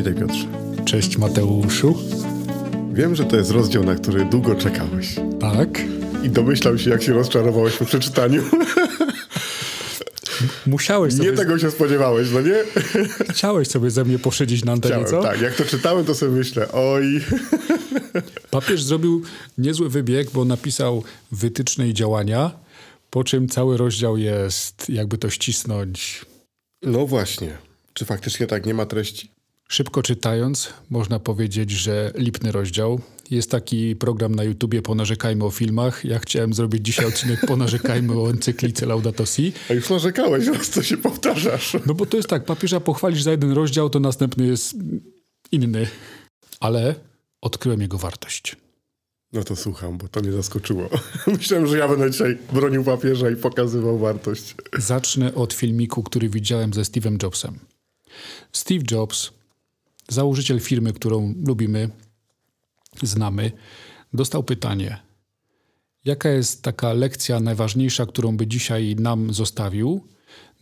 Witaj Piotrze. Cześć Mateuszu. Wiem, że to jest rozdział, na który długo czekałeś. Tak. I domyślam się, jak się rozczarowałeś po przeczytaniu. Musiałeś sobie... Nie tego się spodziewałeś, no nie? Chciałeś sobie ze mnie poszydzić na antenie, Chciałem, co? tak. Jak to czytałem, to sobie myślę, oj... Papież zrobił niezły wybieg, bo napisał wytyczne i działania, po czym cały rozdział jest, jakby to ścisnąć... No właśnie. Czy faktycznie tak nie ma treści? Szybko czytając, można powiedzieć, że lipny rozdział. Jest taki program na YouTubie Ponarzekajmy o filmach. Ja chciałem zrobić dzisiaj odcinek Ponarzekajmy o encyklice Laudato Si. A już narzekałeś, raz co się powtarzasz. No bo to jest tak, papieża pochwalisz za jeden rozdział, to następny jest inny. Ale odkryłem jego wartość. No to słucham, bo to mnie zaskoczyło. Myślałem, że ja będę dzisiaj bronił papieża i pokazywał wartość. Zacznę od filmiku, który widziałem ze Steve'em Jobsem. Steve Jobs, założyciel firmy, którą lubimy, znamy, dostał pytanie: Jaka jest taka lekcja najważniejsza, którą by dzisiaj nam zostawił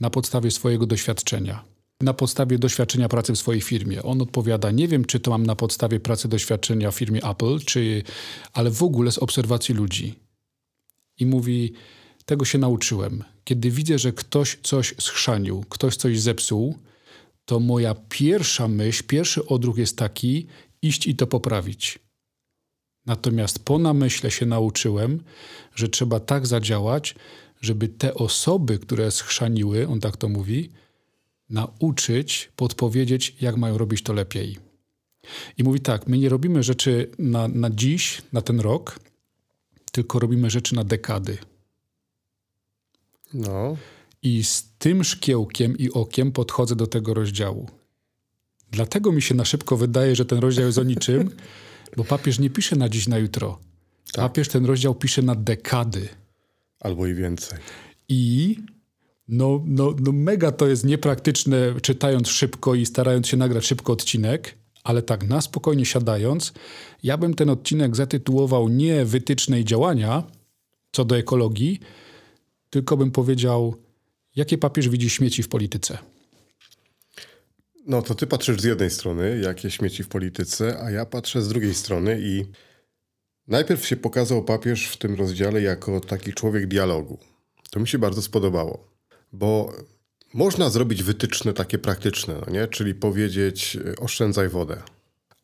na podstawie swojego doświadczenia? Na podstawie doświadczenia pracy w swojej firmie. On odpowiada: Nie wiem, czy to mam na podstawie pracy doświadczenia w firmie Apple, czy, ale w ogóle z obserwacji ludzi. I mówi: Tego się nauczyłem. Kiedy widzę, że ktoś coś schrzanił, ktoś coś zepsuł, to moja pierwsza myśl, pierwszy odruch jest taki: iść i to poprawić. Natomiast po namyśle się nauczyłem, że trzeba tak zadziałać, żeby te osoby, które schrzaniły, on tak to mówi, nauczyć, podpowiedzieć, jak mają robić to lepiej. I mówi tak: My nie robimy rzeczy na, na dziś, na ten rok, tylko robimy rzeczy na dekady. No. I z tym szkiełkiem i okiem podchodzę do tego rozdziału. Dlatego mi się na szybko wydaje, że ten rozdział jest o niczym, bo papież nie pisze na dziś, na jutro. Tak. Papież ten rozdział pisze na dekady. Albo i więcej. I no, no, no mega to jest niepraktyczne, czytając szybko i starając się nagrać szybko odcinek, ale tak na spokojnie siadając, ja bym ten odcinek zatytułował nie wytyczne i działania co do ekologii, tylko bym powiedział, jakie papież widzi śmieci w polityce. No to ty patrzysz z jednej strony, jakie śmieci w polityce, a ja patrzę z drugiej strony i najpierw się pokazał papież w tym rozdziale jako taki człowiek dialogu. To mi się bardzo spodobało, bo można zrobić wytyczne takie praktyczne, no nie? czyli powiedzieć y, oszczędzaj wodę,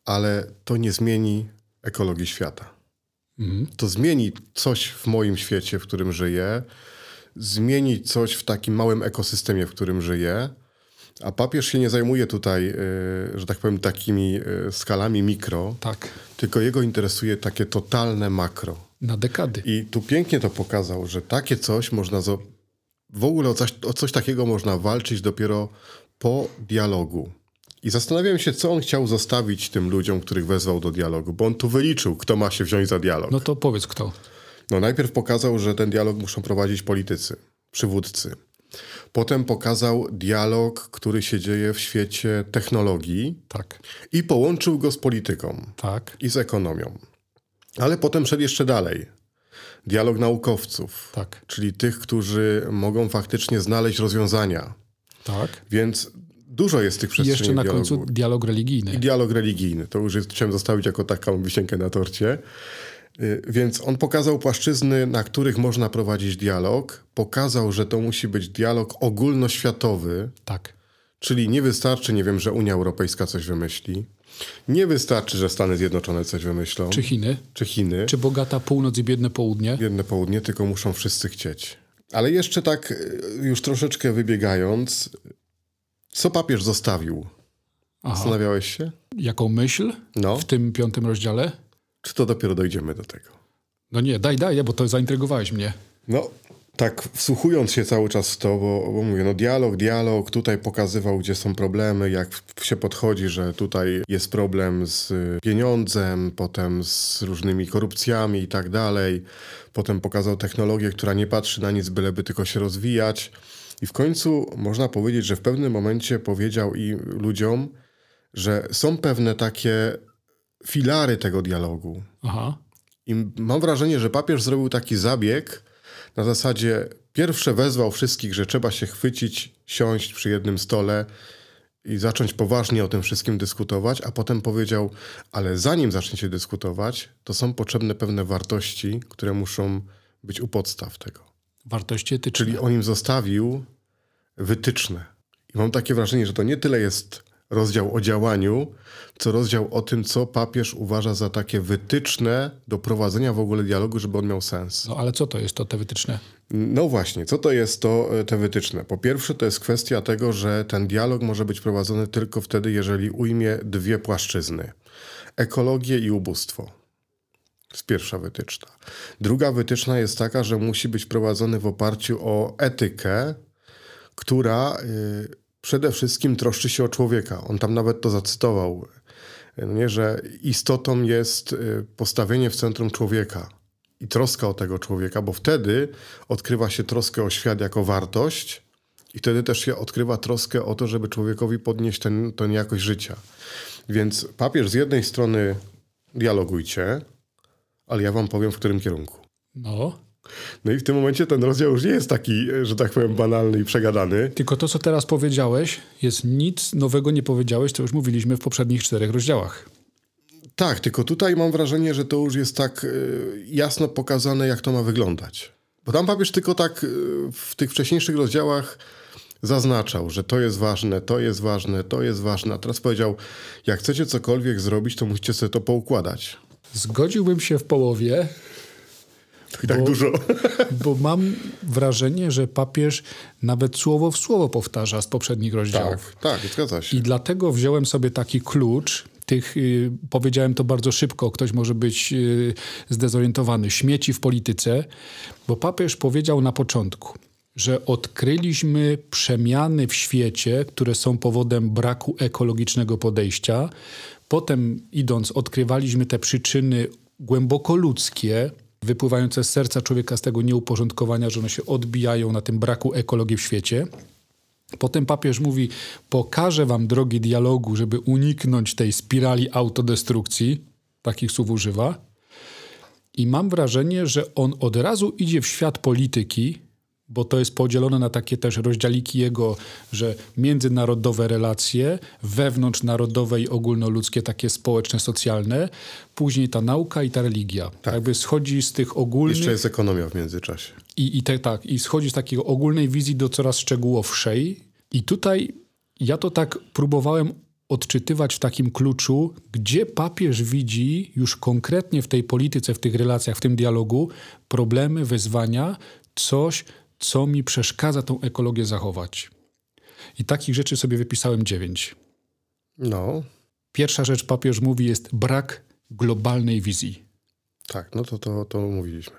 ale to nie zmieni ekologii świata. To zmieni coś w moim świecie, w którym żyję, zmieni coś w takim małym ekosystemie, w którym żyję. A papież się nie zajmuje tutaj, y, że tak powiem, takimi y, skalami mikro, Tak, tylko jego interesuje takie totalne makro. na dekady. I tu pięknie to pokazał, że takie coś można. W ogóle o coś, o coś takiego można walczyć dopiero po dialogu. I zastanawiam się, co on chciał zostawić tym ludziom, których wezwał do dialogu, bo on tu wyliczył, kto ma się wziąć za dialog. No to powiedz kto. No najpierw pokazał, że ten dialog muszą prowadzić politycy, przywódcy. Potem pokazał dialog, który się dzieje w świecie technologii Tak, i połączył go z polityką tak, i z ekonomią. Ale potem szedł jeszcze dalej. Dialog naukowców, tak, czyli tych, którzy mogą faktycznie znaleźć rozwiązania. tak. Więc dużo jest tych I przestrzeni jeszcze na dialogu. końcu dialog religijny. I dialog religijny. To już jest, chciałem zostawić jako taką wisienkę na torcie. Y, Więc on pokazał płaszczyzny, na których można prowadzić dialog. Pokazał, że to musi być dialog ogólnoświatowy, Tak, czyli nie wystarczy, nie wiem, że Unia Europejska coś wymyśli. Nie wystarczy, że Stany Zjednoczone coś wymyślą. czy Chiny, czy Chiny. czy bogata północ i biedne południe. Jedne południe, tylko muszą wszyscy chcieć. Ale jeszcze tak, y, już troszeczkę wybiegając, co papież zostawił? Aha. Zastanawiałeś się? Jaką myśl No, w tym piątym rozdziale? Czy to dopiero dojdziemy do tego? No nie, daj, daj, bo to zaintrygowałeś mnie. No, tak wsłuchując się cały czas w to, bo, bo mówię, no dialog, dialog, tutaj pokazywał, gdzie są problemy, jak się podchodzi, że tutaj jest problem z pieniądzem, potem z różnymi korupcjami i tak dalej. Potem pokazał technologię, która nie patrzy na nic, byleby tylko się rozwijać. I w końcu można powiedzieć, że w pewnym momencie powiedział i ludziom, że są pewne takie filary tego dialogu. Aha, I mam wrażenie, że papież zrobił taki zabieg na zasadzie pierwsze wezwał wszystkich, że trzeba się chwycić, siąść przy jednym stole i zacząć poważnie o tym wszystkim dyskutować, a potem powiedział, ale zanim zaczniecie dyskutować, to są potrzebne pewne wartości, które muszą być u podstaw tego. Wartości etyczne. Czyli on im zostawił wytyczne. I mam takie wrażenie, że to nie tyle jest rozdział o działaniu, co rozdział o tym, co papież uważa za takie wytyczne do prowadzenia w ogóle dialogu, żeby on miał sens. No ale co to jest to te wytyczne? No właśnie, co to jest to e, te wytyczne? Po pierwsze, to jest kwestia tego, że ten dialog może być prowadzony tylko wtedy, jeżeli ujmie dwie płaszczyzny: ekologię i ubóstwo. To jest pierwsza wytyczna. Druga wytyczna jest taka, że musi być prowadzony w oparciu o etykę, która y, przede wszystkim troszczy się o człowieka. On tam nawet to zacytował, y, nie, że istotą jest y, postawienie w centrum człowieka i troska o tego człowieka, bo wtedy odkrywa się troskę o świat jako wartość i wtedy też się odkrywa troskę o to, żeby człowiekowi podnieść ten, ten jakość życia. Więc papież z jednej strony dialogujcie, ale ja wam powiem w którym kierunku. No. No i w tym momencie ten rozdział już nie jest taki, że tak powiem, banalny i przegadany. Tylko to, co teraz powiedziałeś, jest nic nowego nie powiedziałeś, co już mówiliśmy w poprzednich czterech rozdziałach. Tak, tylko tutaj mam wrażenie, że to już jest tak y, jasno pokazane, jak to ma wyglądać. Bo tam papież tylko tak y, w tych wcześniejszych rozdziałach zaznaczał, że to jest ważne, to jest ważne, to jest ważne. A teraz powiedział, jak chcecie cokolwiek zrobić, to musicie sobie to poukładać. Zgodziłbym się w połowie, I tak Bo- dużo. bo mam wrażenie, że papież nawet słowo w słowo powtarza z poprzednich rozdziałów. tak, tak, zgadza się. I dlatego wziąłem sobie taki klucz. Tych, y, powiedziałem to bardzo szybko, ktoś może być y, zdezorientowany. Śmieci w polityce, bo papież powiedział na początku, że odkryliśmy przemiany w świecie, które są powodem braku ekologicznego podejścia. Potem, idąc, odkrywaliśmy te przyczyny głęboko ludzkie, wypływające z serca człowieka z tego nieuporządkowania, że one się odbijają na tym braku ekologii w świecie. Potem papież mówi: Pokażę wam drogi dialogu, żeby uniknąć tej spirali autodestrukcji. Takich słów używa. I mam wrażenie, że on od razu idzie w świat polityki, bo to jest podzielone na takie też rozdziałiki jego, że międzynarodowe relacje, wewnątrznarodowe i ogólnoludzkie, takie społeczne, socjalne, później ta nauka i ta religia. Jakby schodzi z tych ogólnych. Jeszcze jest ekonomia w międzyczasie. I, i te, tak, i schodzi z takiej ogólnej wizji do coraz szczegółowszej. I tutaj ja to tak próbowałem odczytywać w takim kluczu, gdzie papież widzi już konkretnie w tej polityce, w tych relacjach, w tym dialogu problemy, wyzwania, coś, co mi przeszkadza tą ekologię zachować. I takich rzeczy sobie wypisałem dziewięć. No, Pierwsza rzecz papież mówi jest brak globalnej wizji. tak, no to, to, to mówiliśmy.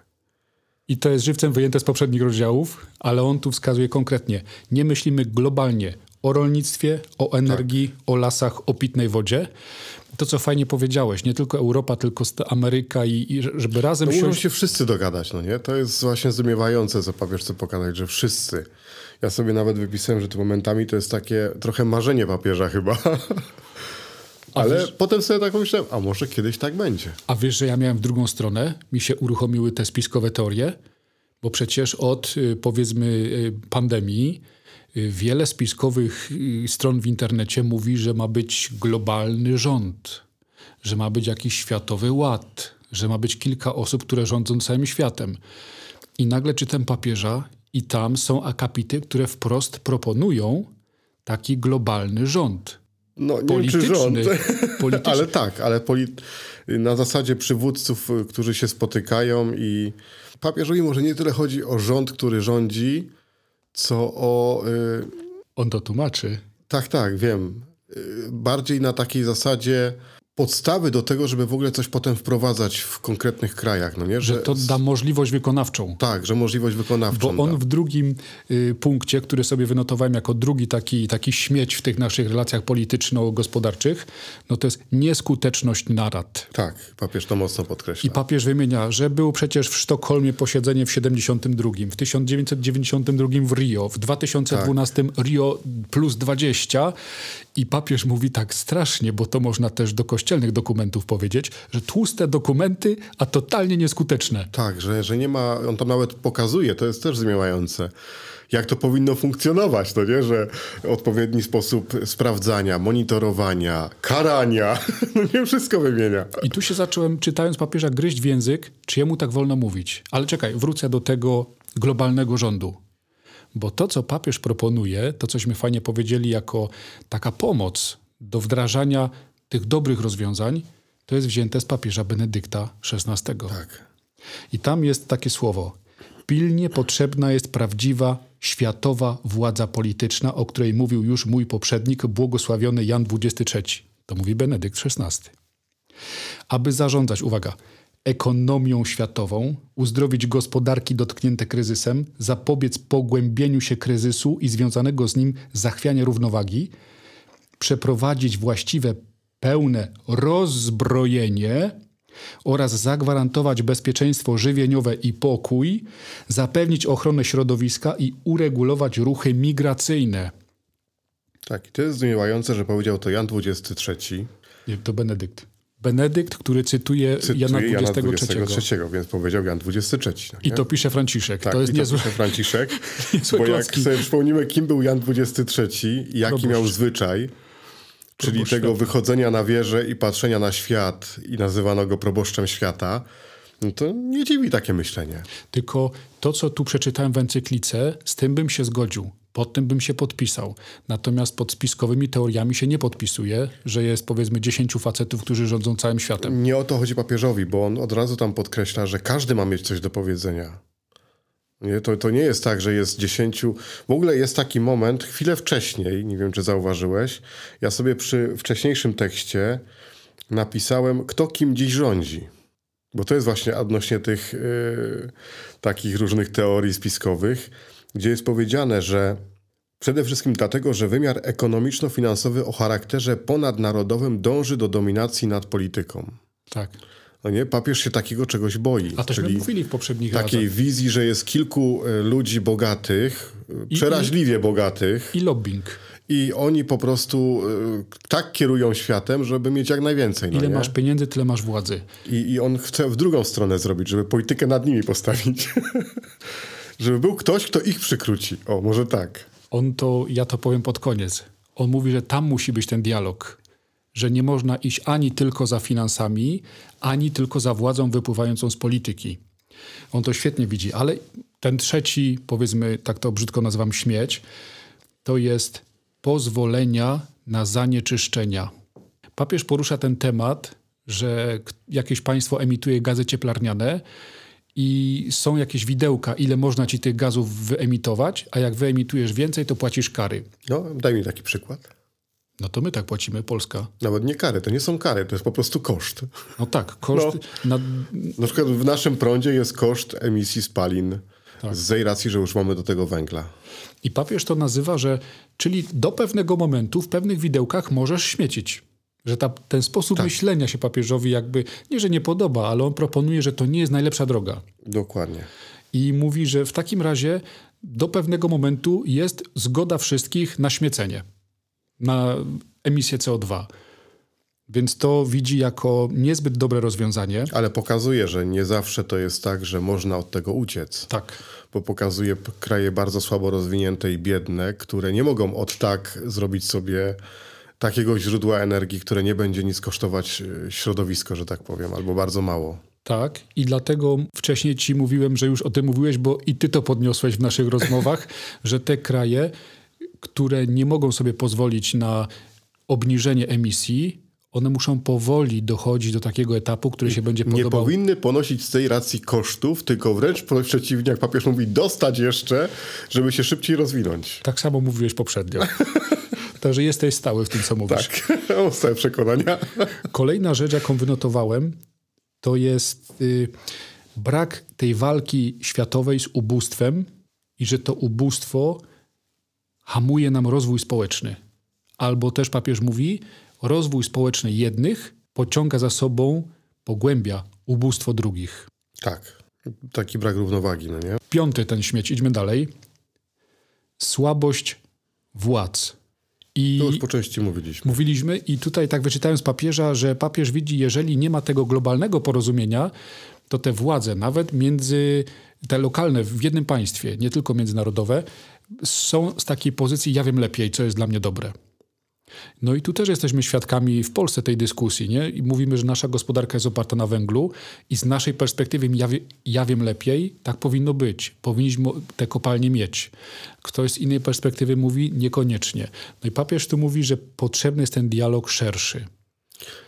I to jest żywcem wyjęte z poprzednich rozdziałów, ale on tu wskazuje konkretnie. Nie myślimy globalnie o rolnictwie, o energii, o lasach, o pitnej wodzie. To, co fajnie powiedziałeś, nie tylko Europa, tylko Ameryka i, i żeby razem No muszą się wszyscy dogadać, no nie? To jest właśnie zdumiewające, co papież chce pokazać, że wszyscy. Ja sobie nawet wypisałem, że to momentami to jest takie trochę marzenie papieża chyba. Ale potem sobie tak myślałem, a może kiedyś tak będzie. A wiesz, że ja miałem w drugą stronę, mi się uruchomiły te spiskowe teorie, bo przecież od y, powiedzmy y, pandemii wiele spiskowych y, stron w internecie mówi, że ma być globalny rząd, że ma być jakiś światowy ład, że ma być kilka osób, które rządzą całym światem. I nagle czytam papieża i tam są akapity, które wprost proponują taki globalny rząd. No nie wiem, czy rząd. Polityczny. Polityczny. Ale tak, ale poli... na zasadzie przywódców, y, którzy się spotykają i papieżowi może nie tyle chodzi o rząd, który rządzi, co o... Y... On to tłumaczy. Tak, tak, wiem. Y, Bardziej na takiej zasadzie podstawy do tego, żeby w ogóle coś potem wprowadzać w konkretnych krajach, no nie? że to da możliwość wykonawczą. Tak, że możliwość Bo wykonawczą. on da. w drugim y, punkcie, który sobie wynotowałem jako drugi taki, taki śmieć w tych naszych relacjach polityczno-gospodarczych, no to jest nieskuteczność narad. Tak, papież to mocno podkreśla. I papież wymienia, że był przecież w Sztokholmie posiedzenie w 72, w 1992 w Rio, w 2012 Rio plus 20 I papież mówi tak strasznie, bo to można też do kościelnych dokumentów powiedzieć, że tłuste dokumenty, a totalnie nieskuteczne. Tak, że, że nie ma, on tam nawet pokazuje, to jest też zmieniające, jak to powinno funkcjonować, to nie, że odpowiedni sposób sprawdzania, monitorowania, karania, no nie wszystko wymienia. I tu się zacząłem, czytając papieża, gryźć w język, czy jemu tak wolno mówić. Ale czekaj, wrócę do tego globalnego rządu. Bo to, co papież proponuje, to cośmy fajnie powiedzieli jako taka pomoc do wdrażania tych dobrych rozwiązań, to jest wzięte z papieża Benedykta XVI. Tak. I tam jest takie słowo. Pilnie potrzebna jest prawdziwa, światowa władza polityczna, o której mówił już mój poprzednik, błogosławiony Jan XXIII. To mówi Benedykt XVI. Aby zarządzać, uwaga, ekonomią światową, uzdrowić gospodarki dotknięte kryzysem, zapobiec pogłębieniu się kryzysu i związanego z nim zachwiania równowagi, przeprowadzić właściwe, pełne rozbrojenie oraz zagwarantować bezpieczeństwo żywieniowe i pokój, zapewnić ochronę środowiska i uregulować ruchy migracyjne. Tak, i to jest zdumiewające, że powiedział to Jan XXIII. Nie, to Benedykt. Benedykt, który cytuje, Cytuje Jana Jana 23. 23, więc powiedział Jan XXIII. No I nie? to pisze Franciszek. tak, to jest i to niezłe. pisze Franciszek, niezłe bo jak sobie przypomnimy, kim był Jan XXIII i jaki Proboszcz. miał zwyczaj, czyli tego wychodzenia na wieżę i patrzenia na świat i nazywano go proboszczem świata, no to nie dziwi takie myślenie. Tylko to, co tu przeczytałem w encyklice, z tym bym się zgodził. Pod tym bym się podpisał. Natomiast pod spiskowymi teoriami się nie podpisuje, że jest powiedzmy 10 facetów, którzy rządzą całym światem. Nie o to chodzi papieżowi, bo on od razu tam podkreśla, że każdy ma mieć coś do powiedzenia. Nie, to, to nie jest tak, że jest dziesięciu. W ogóle jest taki moment, chwilę wcześniej, nie wiem czy zauważyłeś, ja sobie przy wcześniejszym tekście napisałem, kto kim dziś rządzi. Bo to jest właśnie odnośnie tych yy, takich różnych teorii spiskowych, gdzie jest powiedziane, że przede wszystkim dlatego, że wymiar ekonomiczno-finansowy o charakterze ponadnarodowym dąży do dominacji nad polityką. Tak. No nie, papież się takiego czegoś boi. A tośmy czyli mówili w poprzednich takiej razach. wizji, że jest kilku e, ludzi bogatych, e, przeraźliwie bogatych I lobbying. i oni po prostu e, tak kierują światem, żeby mieć jak najwięcej. No Ile nie? masz pieniędzy, tyle masz władzy. I, I on chce w drugą stronę zrobić, żeby politykę nad nimi postawić. żeby był ktoś, kto ich przykróci. O, może tak. On to, ja to powiem pod koniec. On mówi, że tam musi być ten dialog. Że nie można iść ani tylko za finansami, ani tylko za władzą wypływającą z polityki. On to świetnie widzi, ale ten trzeci, powiedzmy, tak to brzydko nazywam śmieć, to jest pozwolenia na zanieczyszczenia. Papież porusza ten temat, że jakieś państwo emituje gazy cieplarniane i są jakieś widełka, ile można ci tych gazów wyemitować, a jak wyemitujesz więcej, to płacisz kary. No, daj mi taki przykład. No to my tak płacimy, Polska. Nawet nie kary, to nie są kary, to jest po prostu koszt. No tak, koszt na, Na przykład w naszym prądzie jest koszt emisji spalin Tak. z tej racji, że już mamy do tego węgla. I papież to nazywa, że czyli do pewnego momentu w pewnych widełkach możesz śmiecić. Że ta, ten sposób myślenia się papieżowi jakby, nie że nie podoba, ale on proponuje, że to nie jest najlepsza droga. Dokładnie. I mówi, że w takim razie do pewnego momentu jest zgoda wszystkich na śmiecenie, na emisję CO2. Więc to widzi jako niezbyt dobre rozwiązanie. Ale pokazuje, że nie zawsze to jest tak, że można od tego uciec. Tak. Bo pokazuje kraje bardzo słabo rozwinięte i biedne, które nie mogą od tak zrobić sobie takiego źródła energii, które nie będzie nic kosztować y, środowisko, że tak powiem, albo bardzo mało. Tak, i dlatego wcześniej ci mówiłem, że już o tym mówiłeś, bo i ty to podniosłeś w naszych rozmowach, że te kraje, które nie mogą sobie pozwolić na obniżenie emisji, one muszą powoli dochodzić do takiego etapu, który się będzie Nie podobał. powinny ponosić z tej racji kosztów, tylko wręcz przeciwnie, jak papież mówi, dostać jeszcze, żeby się szybciej rozwinąć. Tak samo mówiłeś poprzednio. Także jesteś stały w tym, co mówisz. Tak, mam stałe przekonania. Kolejna rzecz, jaką wynotowałem, to jest y, brak tej walki światowej z ubóstwem i że to ubóstwo hamuje nam rozwój społeczny. Albo też papież mówi, rozwój społeczny jednych pociąga za sobą, pogłębia ubóstwo drugich. Tak, taki brak równowagi, no nie? Piąty ten śmieć, idźmy dalej. Słabość władz I to już po części mówiliśmy. Mówiliśmy i tutaj tak wyczytałem z papieża, że papież widzi, jeżeli nie ma tego globalnego porozumienia, to te władze, nawet między te lokalne w jednym państwie, nie tylko międzynarodowe, są z takiej pozycji ja wiem lepiej, co jest dla mnie dobre. No i tu też jesteśmy świadkami w Polsce tej dyskusji, nie? I mówimy, że nasza gospodarka jest oparta na węglu i z naszej perspektywy ja, wie, ja wiem lepiej, tak powinno być. Powinniśmy te kopalnie mieć. Ktoś z innej perspektywy mówi niekoniecznie. No i papież tu mówi, że potrzebny jest ten dialog szerszy.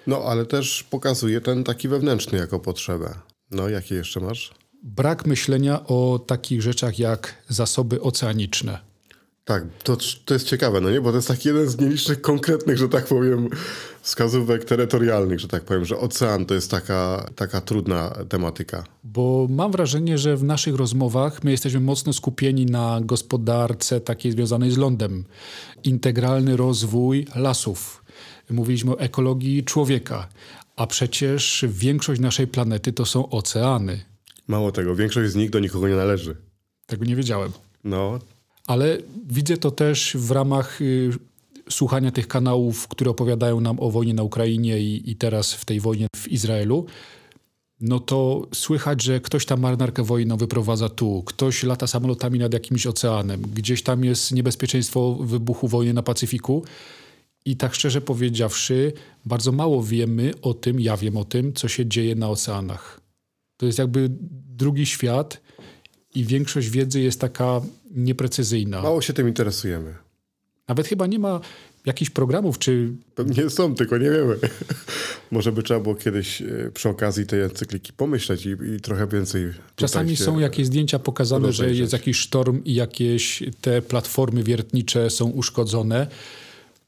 No, ale też pokazuje ten taki wewnętrzny jako potrzebę. No, jakie jeszcze masz? Brak myślenia o takich rzeczach jak zasoby oceaniczne. Tak, to, to jest ciekawe, no nie? Bo to jest taki jeden z nielicznych konkretnych, że tak powiem, wskazówek terytorialnych, że tak powiem, że ocean to jest taka, taka trudna tematyka. Bo mam wrażenie, że w naszych rozmowach my jesteśmy mocno skupieni na gospodarce takiej związanej z lądem. Integralny rozwój lasów. Mówiliśmy o ekologii człowieka, a przecież większość naszej planety to są oceany. Mało tego, większość z nich do nikogo nie należy. Tego nie wiedziałem. No, ale widzę to też w ramach y, słuchania tych kanałów, które opowiadają nam o wojnie na Ukrainie i, i teraz w tej wojnie w Izraelu. No to słychać, że ktoś tam marynarkę wojenną wyprowadza tu, ktoś lata samolotami nad jakimś oceanem, gdzieś tam jest niebezpieczeństwo wybuchu wojny na Pacyfiku. I tak szczerze powiedziawszy, bardzo mało wiemy o tym, ja wiem o tym, co się dzieje na oceanach. To jest jakby drugi świat, i większość wiedzy jest taka nieprecyzyjna. Mało się tym interesujemy. Nawet chyba nie ma jakichś programów, czy... Pewnie są, tylko nie wiemy. Może by trzeba było kiedyś e, przy okazji tej encykliki pomyśleć i, i trochę więcej... Czasami są jakieś zdjęcia pokazane, że jest jakiś sztorm i jakieś te platformy wiertnicze są uszkodzone.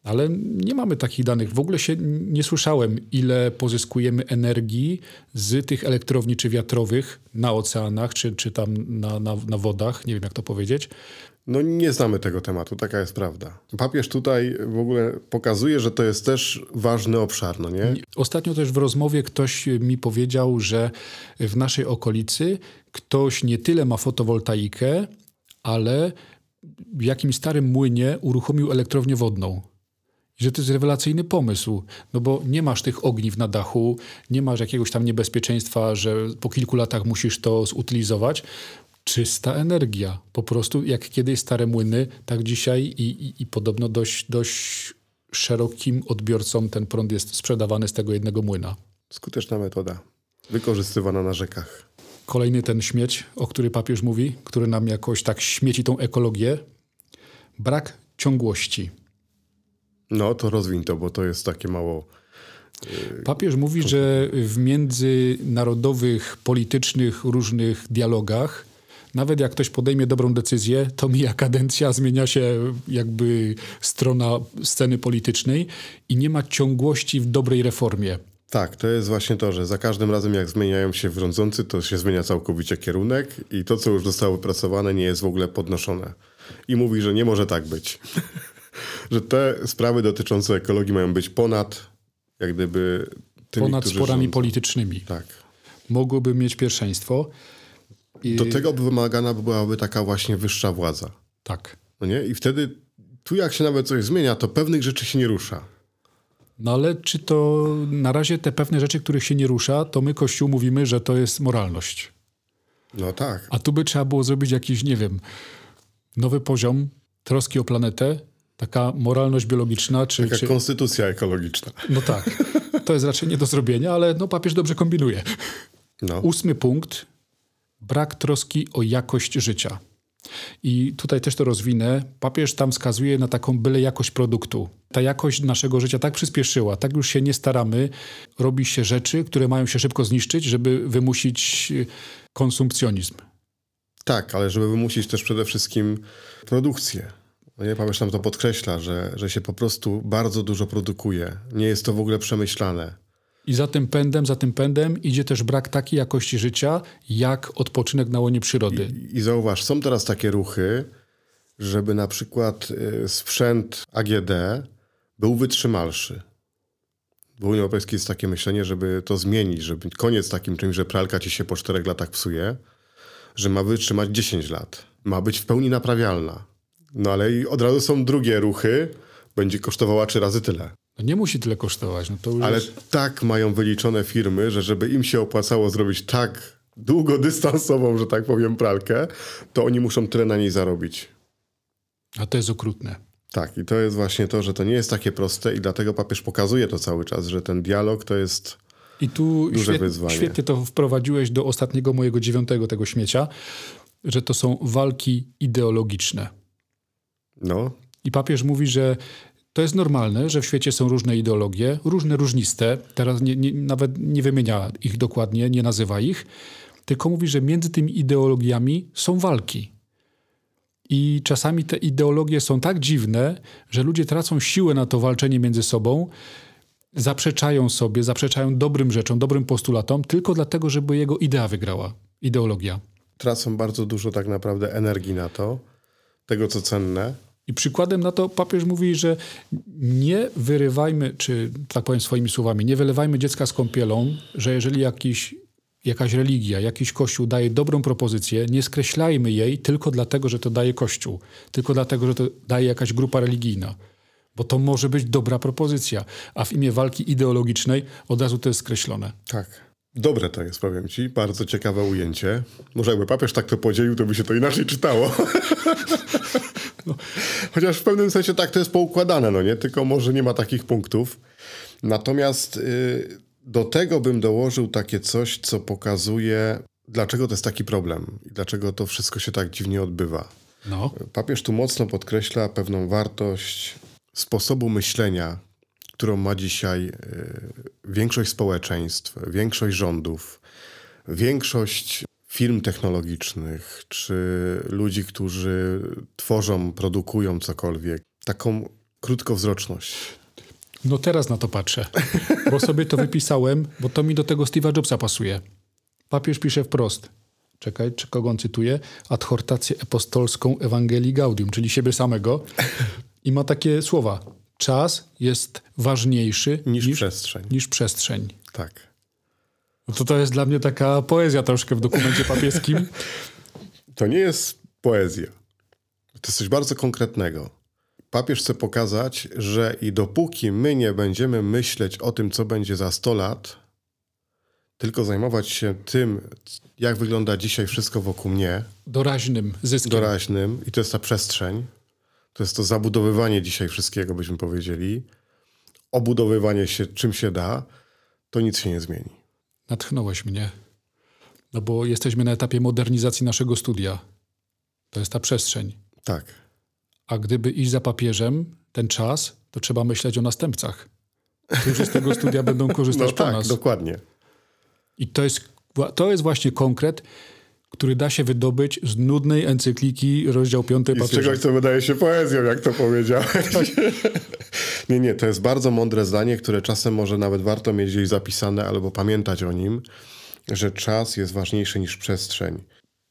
Ale nie mamy takich danych. W ogóle się nie słyszałem, ile pozyskujemy energii z tych elektrowni czy wiatrowych na oceanach, czy, czy tam na, na, na wodach. Nie wiem, jak to powiedzieć. No nie znamy tego tematu, taka jest prawda. Papież tutaj w ogóle pokazuje, że to jest też ważny obszar, no nie? Ostatnio też w rozmowie ktoś mi powiedział, że w naszej okolicy ktoś nie tyle ma fotowoltaikę, ale w jakimś starym młynie uruchomił elektrownię wodną że to jest rewelacyjny pomysł, no bo nie masz tych ogniw na dachu, nie masz jakiegoś tam niebezpieczeństwa, że po kilku latach musisz to zutylizować. Czysta energia. Po prostu jak kiedyś stare młyny, tak dzisiaj i, i, i podobno dość, dość szerokim odbiorcom ten prąd jest sprzedawany z tego jednego młyna. Skuteczna metoda, wykorzystywana na rzekach. Kolejny ten śmieć, o który papież mówi, który nam jakoś tak śmieci tą ekologię. Brak ciągłości. No to rozwiń to, bo to jest takie mało. Yy, Papież mówi, że w międzynarodowych, politycznych różnych dialogach, nawet jak ktoś podejmie dobrą decyzję, to mija kadencja, zmienia się jakby strona sceny politycznej i nie ma ciągłości w dobrej reformie. Tak, to jest właśnie to, że za każdym razem jak zmieniają się rządzący, to się zmienia całkowicie kierunek i to, co już zostało wypracowane, nie jest w ogóle podnoszone. I mówi, że nie może tak być. że te sprawy dotyczące ekologii mają być ponad, jak gdyby, tymi, ponad sporami rządzą. politycznymi. Tak. Mogłyby mieć pierwszeństwo. I... Do tego by wymagana byłaby taka właśnie wyższa władza. Tak. No nie? I wtedy tu jak się nawet coś zmienia, to pewnych rzeczy się nie rusza. No ale czy to na razie te pewne rzeczy, których się nie rusza, to my Kościół mówimy, że to jest moralność. No tak. A tu by trzeba było zrobić jakiś, nie wiem, nowy poziom troski o planetę, taka moralność biologiczna. Czy, taka czy... konstytucja ekologiczna. No tak. To jest raczej nie do zrobienia, ale no, papież dobrze kombinuje. No. Ósmy punkt. Brak troski o jakość życia. I tutaj też to rozwinę. Papież tam wskazuje na taką byle jakość produktu. Ta jakość naszego życia tak przyspieszyła, tak już się nie staramy. Robi się rzeczy, które mają się szybko zniszczyć, żeby wymusić konsumpcjonizm. Tak, ale żeby wymusić też przede wszystkim produkcję. No nie, Papież tam to podkreśla, że, że się po prostu bardzo dużo produkuje. Nie jest to w ogóle przemyślane. I za tym pędem, za tym pędem idzie też brak takiej jakości życia, jak odpoczynek na łonie przyrody. I, i zauważ, są teraz takie ruchy, żeby na przykład y, sprzęt AGD był wytrzymalszy. W Unii Europejskiej jest takie myślenie, żeby to zmienić, żeby koniec takim czymś, że pralka ci się po czterech latach psuje, że ma wytrzymać 10 lat. Ma być w pełni naprawialna. No ale i od razu są drugie ruchy, będzie kosztowała trzy razy tyle. No nie musi tyle kosztować. No to już Ale tak mają wyliczone firmy, że żeby im się opłacało zrobić tak długodystansową, że tak powiem, pralkę, to oni muszą tyle na niej zarobić. A to jest okrutne. Tak, i to jest właśnie to, że to nie jest takie proste i dlatego papież pokazuje to cały czas, że ten dialog to jest I tu Duże świet, wyzwanie. świetnie to wprowadziłeś do ostatniego mojego dziewiątego tego śmiecia, że to są walki ideologiczne. No, I papież mówi, że to jest normalne, że w świecie są różne ideologie, różne różniste. Teraz nie, nie, nawet nie wymienia ich dokładnie, nie nazywa ich, tylko mówi, że między tymi ideologiami są walki. I czasami te ideologie są tak dziwne, że ludzie tracą siłę na to walczenie między sobą, zaprzeczają sobie, zaprzeczają dobrym rzeczom, dobrym postulatom, tylko dlatego, żeby jego idea wygrała, ideologia. tracą bardzo dużo tak naprawdę energii na to, tego co cenne. I przykładem na to papież mówi, że nie wyrywajmy, czy tak powiem swoimi słowami, nie wylewajmy dziecka z kąpielą, że jeżeli jakiś, jakaś religia, jakiś kościół daje dobrą propozycję, nie skreślajmy jej tylko dlatego, że to daje kościół, tylko dlatego, że to daje jakaś grupa religijna. Bo to może być dobra propozycja, a w imię walki ideologicznej od razu to jest skreślone. Tak. Dobre to jest, powiem ci. Bardzo ciekawe ujęcie. Może jakby papież tak to podzielił, to by się to inaczej czytało. Chociaż w pewnym sensie tak to jest poukładane, no nie? Tylko może nie ma takich punktów. Natomiast y, do tego bym dołożył takie coś, co pokazuje, dlaczego to jest taki problem i dlaczego to wszystko się tak dziwnie odbywa. No, Papież tu mocno podkreśla pewną wartość sposobu myślenia, którą ma dzisiaj y, większość społeczeństw, większość rządów, większość firm technologicznych, czy ludzi, którzy tworzą, produkują cokolwiek. Taką krótkowzroczność. no teraz na to patrzę, bo sobie to wypisałem, bo to mi do tego Steve'a Jobsa pasuje. Papież pisze wprost. Czekaj, czy kogo on cytuje? Adhortację apostolską Ewangelii Gaudium, czyli siebie samego. I ma takie słowa. Czas jest ważniejszy Niż niż, przestrzeń. niż przestrzeń. Tak. No to to jest dla mnie taka poezja troszkę w dokumencie papieskim. To nie jest poezja. To jest coś bardzo konkretnego. Papież chce pokazać, że i dopóki my nie będziemy myśleć o tym, co będzie za 100 lat, tylko zajmować się tym, jak wygląda dzisiaj wszystko wokół mnie, Doraźnym zyskiem. doraźnym, i to jest ta przestrzeń, to jest to zabudowywanie dzisiaj wszystkiego, byśmy powiedzieli, obudowywanie się czym się da, to nic się nie zmieni. Natchnąłeś mnie. No bo jesteśmy na etapie modernizacji naszego studia. To jest ta przestrzeń. Tak. A gdyby iść za papieżem ten czas, to trzeba myśleć o następcach, którzy z tego studia będą korzystać No po tak, nas. dokładnie. I to jest, to jest właśnie konkret, który da się wydobyć z nudnej encykliki rozdział 5 I z papieża. czegoś, co wydaje się poezją, jak to powiedziałeś. nie, nie, to jest bardzo mądre zdanie, które czasem może nawet warto mieć gdzieś zapisane albo pamiętać o nim, że czas jest ważniejszy niż przestrzeń.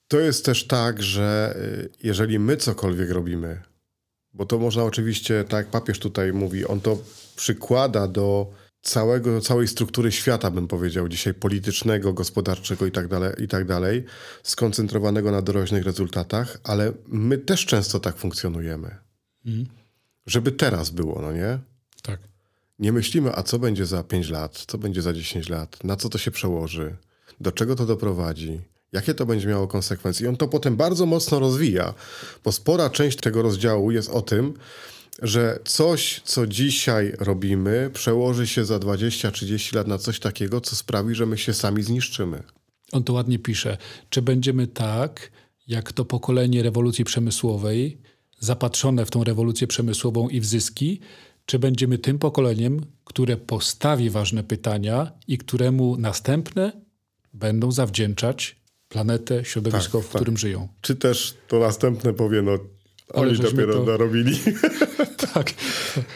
To jest też tak, że y, jeżeli my cokolwiek robimy, bo to można oczywiście, tak jak papież tutaj mówi, on to przykłada do całego, całej struktury świata, bym powiedział, dzisiaj politycznego, gospodarczego i tak dalej, i tak dalej, skoncentrowanego na doraźnych rezultatach, ale my też często tak funkcjonujemy. Żeby teraz było, no nie? Tak. Nie myślimy, a co będzie za 5 lat, co będzie za 10 lat, na co to się przełoży, do czego to doprowadzi, jakie to będzie miało konsekwencje. I on to potem bardzo mocno rozwija, bo spora część tego rozdziału jest o tym, że coś, co dzisiaj robimy, przełoży się za 20-30 lat na coś takiego, co sprawi, że my się sami zniszczymy. On to ładnie pisze. Czy będziemy tak, jak to pokolenie rewolucji przemysłowej, zapatrzone w tą rewolucję przemysłową i w zyski, czy będziemy tym pokoleniem, które postawi ważne pytania i któremu następne będą zawdzięczać planetę, środowisko, Tak, w tak. którym żyją. Czy też to następne powie, no oni żeśmy dopiero to- narobili. Tak.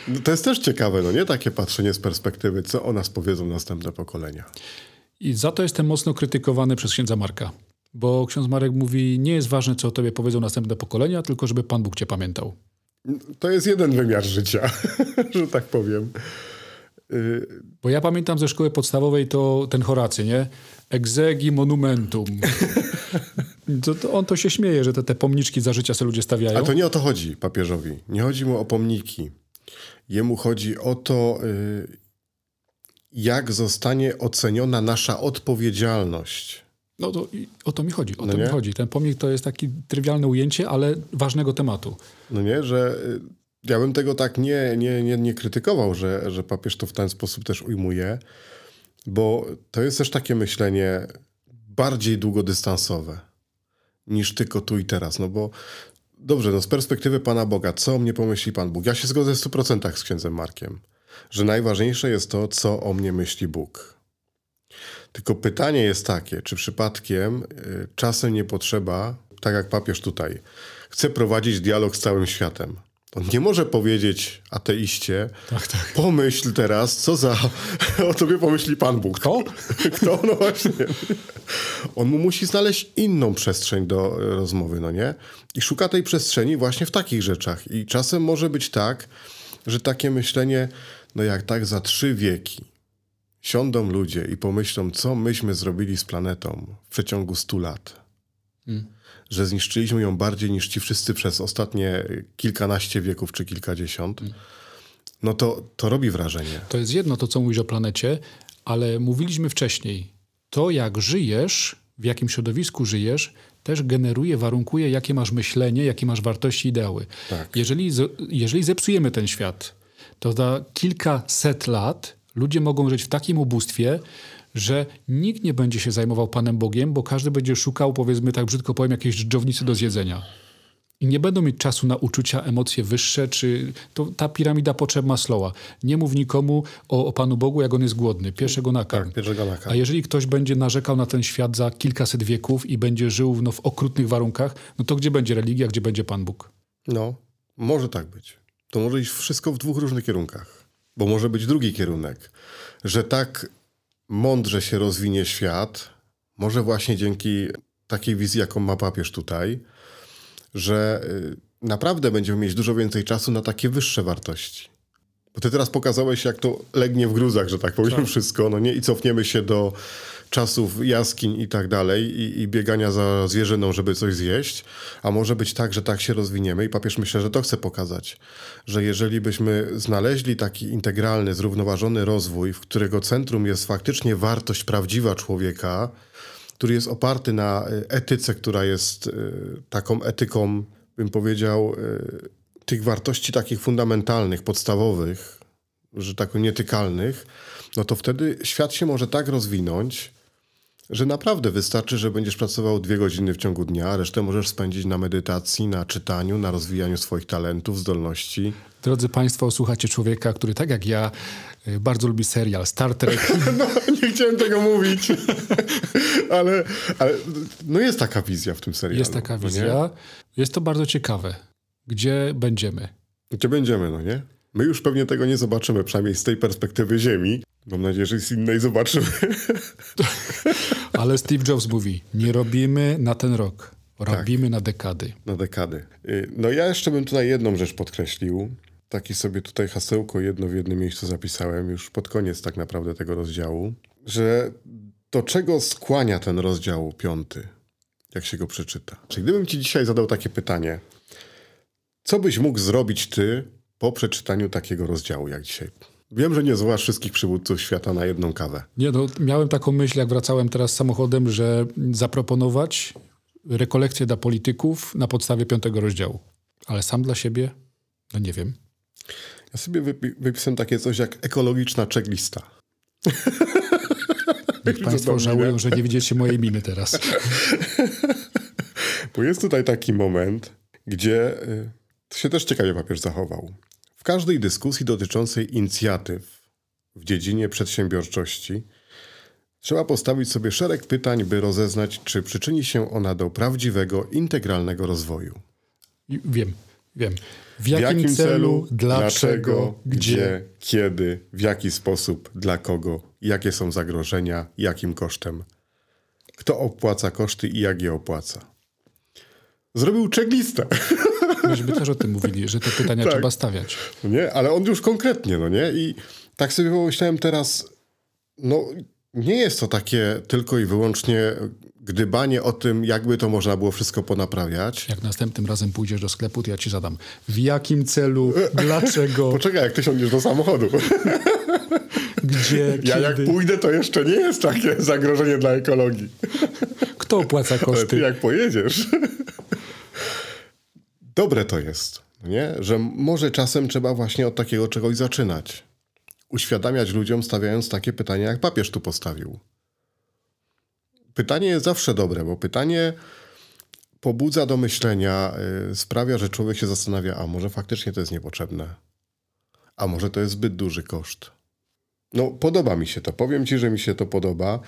No to jest też ciekawe, no nie? Takie patrzenie z perspektywy, co o nas powiedzą następne pokolenia. I za to jestem mocno krytykowany przez księdza Marka. Bo ksiądz Marek mówi, nie jest ważne, co o tobie powiedzą następne pokolenia, tylko żeby Pan Bóg cię pamiętał. To jest jeden wymiar życia, że tak powiem. Y, Bo ja pamiętam ze szkoły podstawowej to ten Horacy, nie? Exegi monumentum. To, to on to się śmieje, że te, te pomniczki za życia sobie ludzie stawiają. A to nie o to chodzi papieżowi. Nie chodzi mu o pomniki. Jemu chodzi o to, y, jak zostanie oceniona nasza odpowiedzialność. No to o to mi chodzi, o No to nie? mi chodzi. Ten pomnik to jest takie trywialne ujęcie, ale ważnego tematu. No nie, że y, ja bym tego tak nie, nie, nie, nie krytykował, że, że papież to w ten sposób też ujmuje, bo to jest też takie myślenie bardziej długodystansowe niż tylko tu i teraz. No bo dobrze, no z perspektywy Pana Boga, co o mnie pomyśli Pan Bóg? Ja się zgodzę w 100% z księdzem Markiem, że najważniejsze jest to, co o mnie myśli Bóg. Tylko pytanie jest takie, czy przypadkiem y, czasem nie potrzeba, tak jak papież tutaj, chce prowadzić dialog z całym światem. On nie może powiedzieć ateiście, Tak, tak. pomyśl teraz, co za... o tobie pomyśli Pan Bóg. Kto? Kto? No właśnie. On mu musi znaleźć inną przestrzeń do e, rozmowy, no nie? I szuka tej przestrzeni właśnie w takich rzeczach. I czasem może być tak, że takie myślenie, no jak tak za trzy wieki siądą ludzie i pomyślą, co myśmy zrobili z planetą w przeciągu stu lat. Że zniszczyliśmy ją bardziej niż ci wszyscy przez ostatnie kilkanaście wieków czy kilkadziesiąt. No to, to robi wrażenie. To jest jedno to, co mówisz o planecie, ale mówiliśmy wcześniej. To, jak żyjesz, w jakim środowisku żyjesz, też generuje, warunkuje, jakie masz myślenie, jakie masz wartości, ideały. Tak. Jeżeli, jeżeli zepsujemy ten świat, to za kilkaset lat ludzie mogą żyć w takim ubóstwie, że nikt nie będzie się zajmował Panem Bogiem, bo każdy będzie szukał, powiedzmy tak brzydko powiem, jakiejś dżdżownicy do zjedzenia. I nie będą mieć czasu na uczucia, emocje wyższe, czy to, ta piramida potrzeb Maslowa. Nie mów nikomu o, o Panu Bogu, jak on jest głodny. Pierwszego nakarm. Tak, pierwszego nakarm. A jeżeli ktoś będzie narzekał na ten świat za kilkaset wieków i będzie żył no, w okrutnych warunkach, no to gdzie będzie religia, gdzie będzie Pan Bóg? No, może tak być. To może iść wszystko w dwóch różnych kierunkach. Bo może być drugi kierunek, że tak mądrze się rozwinie świat, może właśnie dzięki takiej wizji, jaką ma papież tutaj, że y, naprawdę będziemy mieć dużo więcej czasu na takie wyższe wartości. Bo ty teraz pokazałeś, jak to legnie w gruzach, że tak powiem, wszystko, no nie? I cofniemy się do czasów jaskiń i tak dalej i, i biegania za zwierzyną, żeby coś zjeść. A może być tak, że tak się rozwiniemy i papież myślę, że to chce pokazać, że jeżeli byśmy znaleźli taki integralny, zrównoważony rozwój, w którego centrum jest faktycznie wartość prawdziwa człowieka, który jest oparty na y, etyce, która jest y, taką etyką, bym powiedział, y, tych wartości takich fundamentalnych, podstawowych, że tak nietykalnych, no to wtedy świat się może tak rozwinąć, że naprawdę wystarczy, że będziesz pracował dwie godziny w ciągu dnia, a resztę możesz spędzić na medytacji, na czytaniu, na rozwijaniu swoich talentów, zdolności. Drodzy Państwo, słuchacie człowieka, który tak jak ja y, bardzo lubi serial Star Trek. No, nie chciałem tego mówić, ale, ale no jest taka wizja w tym serialu. Jest taka no wizja. Jest to bardzo ciekawe. Gdzie będziemy? Gdzie będziemy, no nie? My już pewnie tego nie zobaczymy, przynajmniej z tej perspektywy Ziemi. Mam nadzieję, że z innej zobaczymy. Ale Steve Jobs mówi, nie robimy na ten rok, robimy na dekady. na dekady. Y, No ja jeszcze bym tutaj jedną rzecz podkreślił. Taki sobie tutaj hasełko jedno w jednym miejscu zapisałem, już pod koniec tak naprawdę tego rozdziału, że do czego skłania ten rozdział piąty, jak się go przeczyta. Czy gdybym ci dzisiaj zadał takie pytanie, co byś mógł zrobić ty po przeczytaniu takiego rozdziału jak dzisiaj? Wiem, że nie zwołasz wszystkich przywódców świata na jedną kawę. Nie, no, miałem taką myśl, jak wracałem teraz samochodem, że zaproponować rekolekcję dla polityków na podstawie piątego rozdziału. Ale sam dla siebie? No nie wiem. Ja sobie wypi- wypisałem takie coś jak ekologiczna checklista. Niech Państwo żałują, że nie widzicie mojej miny teraz. Bo jest tutaj taki moment, gdzie y, się też ciekawie papież zachował. W każdej dyskusji dotyczącej inicjatyw w dziedzinie przedsiębiorczości trzeba postawić sobie szereg pytań, by rozeznać, czy przyczyni się ona do prawdziwego, integralnego rozwoju. Wiem, wiem. W jakim, celu, dlaczego, gdzie. kiedy, w jaki sposób, dla kogo, jakie są zagrożenia, jakim kosztem, kto opłaca koszty i jak je opłaca. Zrobił checklistę. Myśmy też o tym mówili, że te pytania Tak. trzeba stawiać. No nie? Ale on już konkretnie, no nie? I tak sobie pomyślałem teraz, no nie jest to takie tylko i wyłącznie gdybanie o tym, jakby to można było wszystko ponaprawiać. Jak następnym razem pójdziesz do sklepu, to ja ci zadam. W jakim celu, dlaczego, Poczekaj, jak ty siądziesz do samochodu. gdzie, Ja jak kiedy, pójdę, to jeszcze nie jest takie zagrożenie dla ekologii. kto opłaca Ale ty koszty. jak pojedziesz. Dobre to jest, nie? Że może czasem trzeba właśnie od takiego czegoś zaczynać. Uświadamiać ludziom, stawiając takie pytania, jak papież tu postawił. Pytanie jest zawsze dobre, bo pytanie pobudza do myślenia, y, sprawia, że człowiek się zastanawia, a może faktycznie to jest niepotrzebne. A może to jest zbyt duży koszt. No, podoba mi się to. Powiem ci, że mi się to podoba.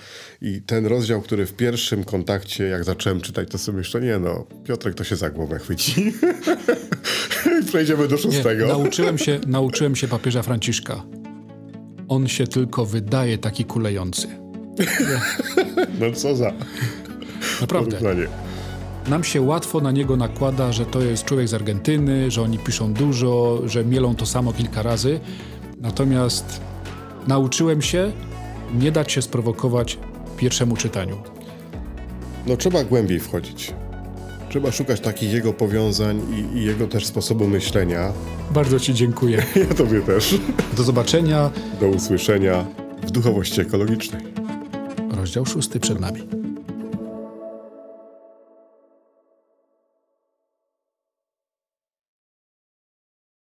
I ten rozdział, który w pierwszym kontakcie, jak zacząłem czytać, to sobie myślę, nie no, Piotrek to się za głowę chwyci. I przejdziemy do Nie, szóstego. nauczyłem, się, nauczyłem się papieża Franciszka. On się tylko wydaje taki kulejący. No co za Naprawdę. porównanie. Nam się łatwo na niego nakłada, że to jest człowiek z Argentyny, że oni piszą dużo, że mielą to samo kilka razy. Natomiast nauczyłem się nie dać się sprowokować pierwszemu czytaniu. No trzeba głębiej wchodzić. Trzeba szukać takich jego powiązań i, i jego też sposobu myślenia. Bardzo Ci dziękuję. Ja tobie też. Do zobaczenia. Do usłyszenia w duchowości ekologicznej. Rozdział szósty przed nami.